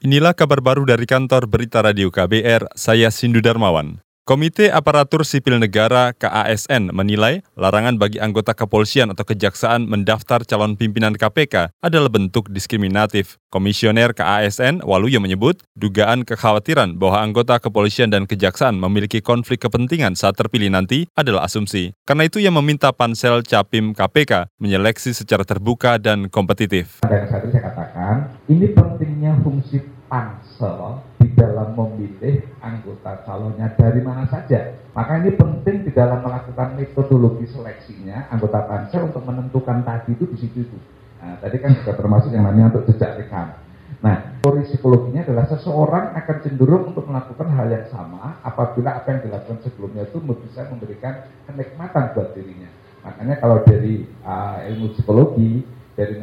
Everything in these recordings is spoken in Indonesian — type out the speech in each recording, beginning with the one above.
Inilah kabar baru dari kantor Berita Radio KBR, saya Sindu Darmawan. Komite Aparatur Sipil Negara KASN menilai larangan bagi anggota kepolisian atau kejaksaan mendaftar calon pimpinan KPK adalah bentuk diskriminatif. Komisioner KASN Waluyo menyebut dugaan kekhawatiran bahwa anggota kepolisian dan kejaksaan memiliki konflik kepentingan saat terpilih nanti adalah asumsi. Karena itu ia meminta pansel Capim KPK menyeleksi secara terbuka dan kompetitif. Dan saat saya katakan, ini pentingnya fungsi pansel dalam memilih anggota calonnya dari mana saja. Maka ini penting di dalam melakukan metodologi seleksinya anggota pansel untuk menentukan tadi itu di situ itu. Nah, tadi kan juga termasuk yang namanya untuk jejak rekam. Nah, teori psikologinya adalah seseorang akan cenderung untuk melakukan hal yang sama apabila apa yang dilakukan sebelumnya itu bisa memberikan kenikmatan buat dirinya. Makanya kalau dari uh, ilmu psikologi, dari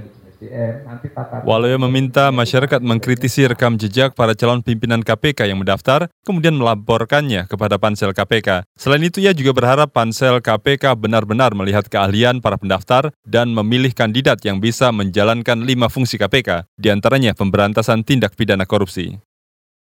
Walau meminta masyarakat mengkritisi rekam jejak para calon pimpinan KPK yang mendaftar, kemudian melaporkannya kepada pansel KPK. Selain itu, ia juga berharap pansel KPK benar-benar melihat keahlian para pendaftar dan memilih kandidat yang bisa menjalankan lima fungsi KPK, di antaranya pemberantasan tindak pidana korupsi.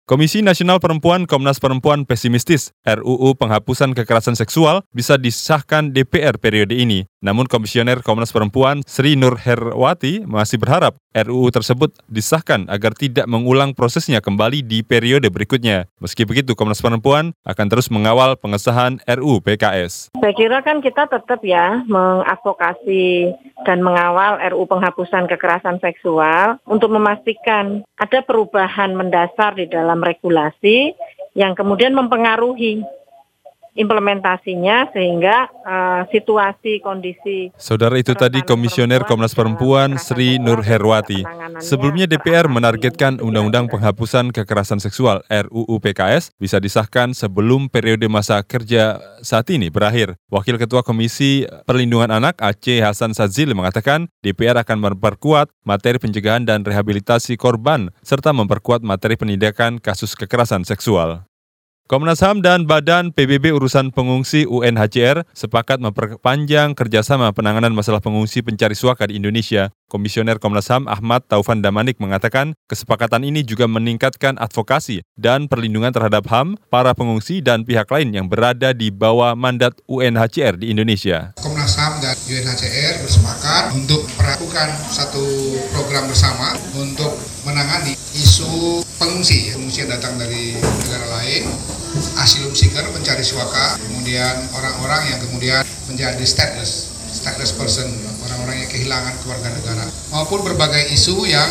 Komisi Nasional Perempuan Komnas Perempuan pesimistis RUU penghapusan kekerasan seksual bisa disahkan DPR periode ini. Namun Komisioner Komnas Perempuan Sri Nur Herwati masih berharap RUU tersebut disahkan agar tidak mengulang prosesnya kembali di periode berikutnya. Meski begitu, Komnas Perempuan akan terus mengawal pengesahan RUU PKS. Saya kira kan kita tetap ya mengadvokasi dan mengawal RUU penghapusan kekerasan seksual untuk memastikan ada perubahan mendasar di dalam regulasi yang kemudian mempengaruhi implementasinya sehingga uh, situasi kondisi Saudara itu tadi Komisioner Komnas Perempuan Sri Nur Herwati. Sebelumnya DPR menargetkan Undang-Undang Penghapusan Kekerasan Seksual RUU PKS bisa disahkan sebelum periode masa kerja saat ini berakhir. Wakil Ketua Komisi Perlindungan Anak Aceh Hasan Sazili mengatakan DPR akan memperkuat materi pencegahan dan rehabilitasi korban serta memperkuat materi penindakan kasus kekerasan seksual. Komnas HAM dan Badan PBB Urusan Pengungsi UNHCR sepakat memperpanjang kerjasama penanganan masalah pengungsi pencari suaka di Indonesia. Komisioner Komnas HAM Ahmad Taufan Damanik mengatakan kesepakatan ini juga meningkatkan advokasi dan perlindungan terhadap HAM, para pengungsi, dan pihak lain yang berada di bawah mandat UNHCR di Indonesia. Komnas HAM dan UNHCR bersepakat untuk melakukan satu program bersama untuk menangani isu pengungsi, pengungsi yang datang dari negara lain asylum seeker pencari suaka kemudian orang-orang yang kemudian menjadi stateless stateless person orang-orang yang kehilangan keluarga negara maupun berbagai isu yang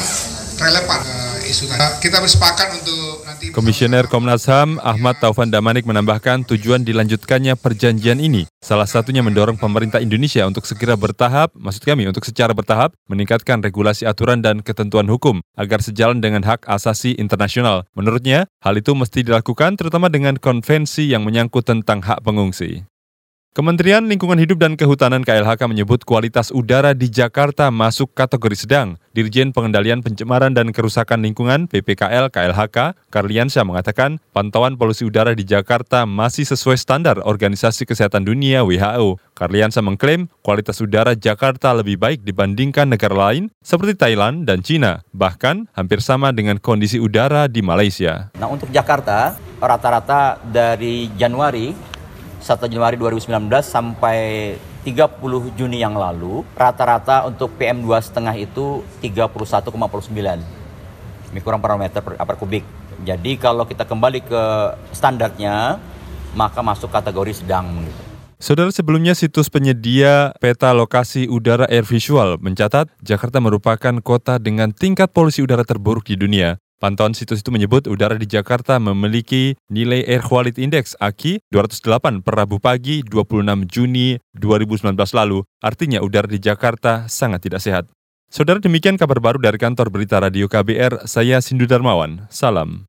relevan. Uh, isu tadi. Kita bersepakat untuk nanti Komisioner Komnas HAM Ahmad Taufan Damanik menambahkan tujuan dilanjutkannya perjanjian ini salah satunya mendorong pemerintah Indonesia untuk segera bertahap, maksud kami untuk secara bertahap meningkatkan regulasi aturan dan ketentuan hukum agar sejalan dengan hak asasi internasional. Menurutnya, hal itu mesti dilakukan terutama dengan konvensi yang menyangkut tentang hak pengungsi. Kementerian Lingkungan Hidup dan Kehutanan KLHK menyebut kualitas udara di Jakarta masuk kategori sedang. Dirjen Pengendalian Pencemaran dan Kerusakan Lingkungan PPKL KLHK, Karliansyah mengatakan pantauan polusi udara di Jakarta masih sesuai standar Organisasi Kesehatan Dunia WHO. Karliansyah mengklaim kualitas udara Jakarta lebih baik dibandingkan negara lain seperti Thailand dan Cina, bahkan hampir sama dengan kondisi udara di Malaysia. Nah untuk Jakarta, rata-rata dari Januari 1 Januari 2019 sampai 30 Juni yang lalu, rata-rata untuk PM2,5 itu 31,49 mikron parameter per, per kubik. Jadi kalau kita kembali ke standarnya, maka masuk kategori sedang. Gitu. Saudara sebelumnya situs penyedia peta lokasi udara air visual mencatat Jakarta merupakan kota dengan tingkat polusi udara terburuk di dunia. Pantauan situs itu menyebut udara di Jakarta memiliki nilai Air Quality Index AKI 208 per Rabu pagi 26 Juni 2019 lalu. Artinya udara di Jakarta sangat tidak sehat. Saudara demikian kabar baru dari kantor berita radio KBR, saya Sindu Darmawan. Salam.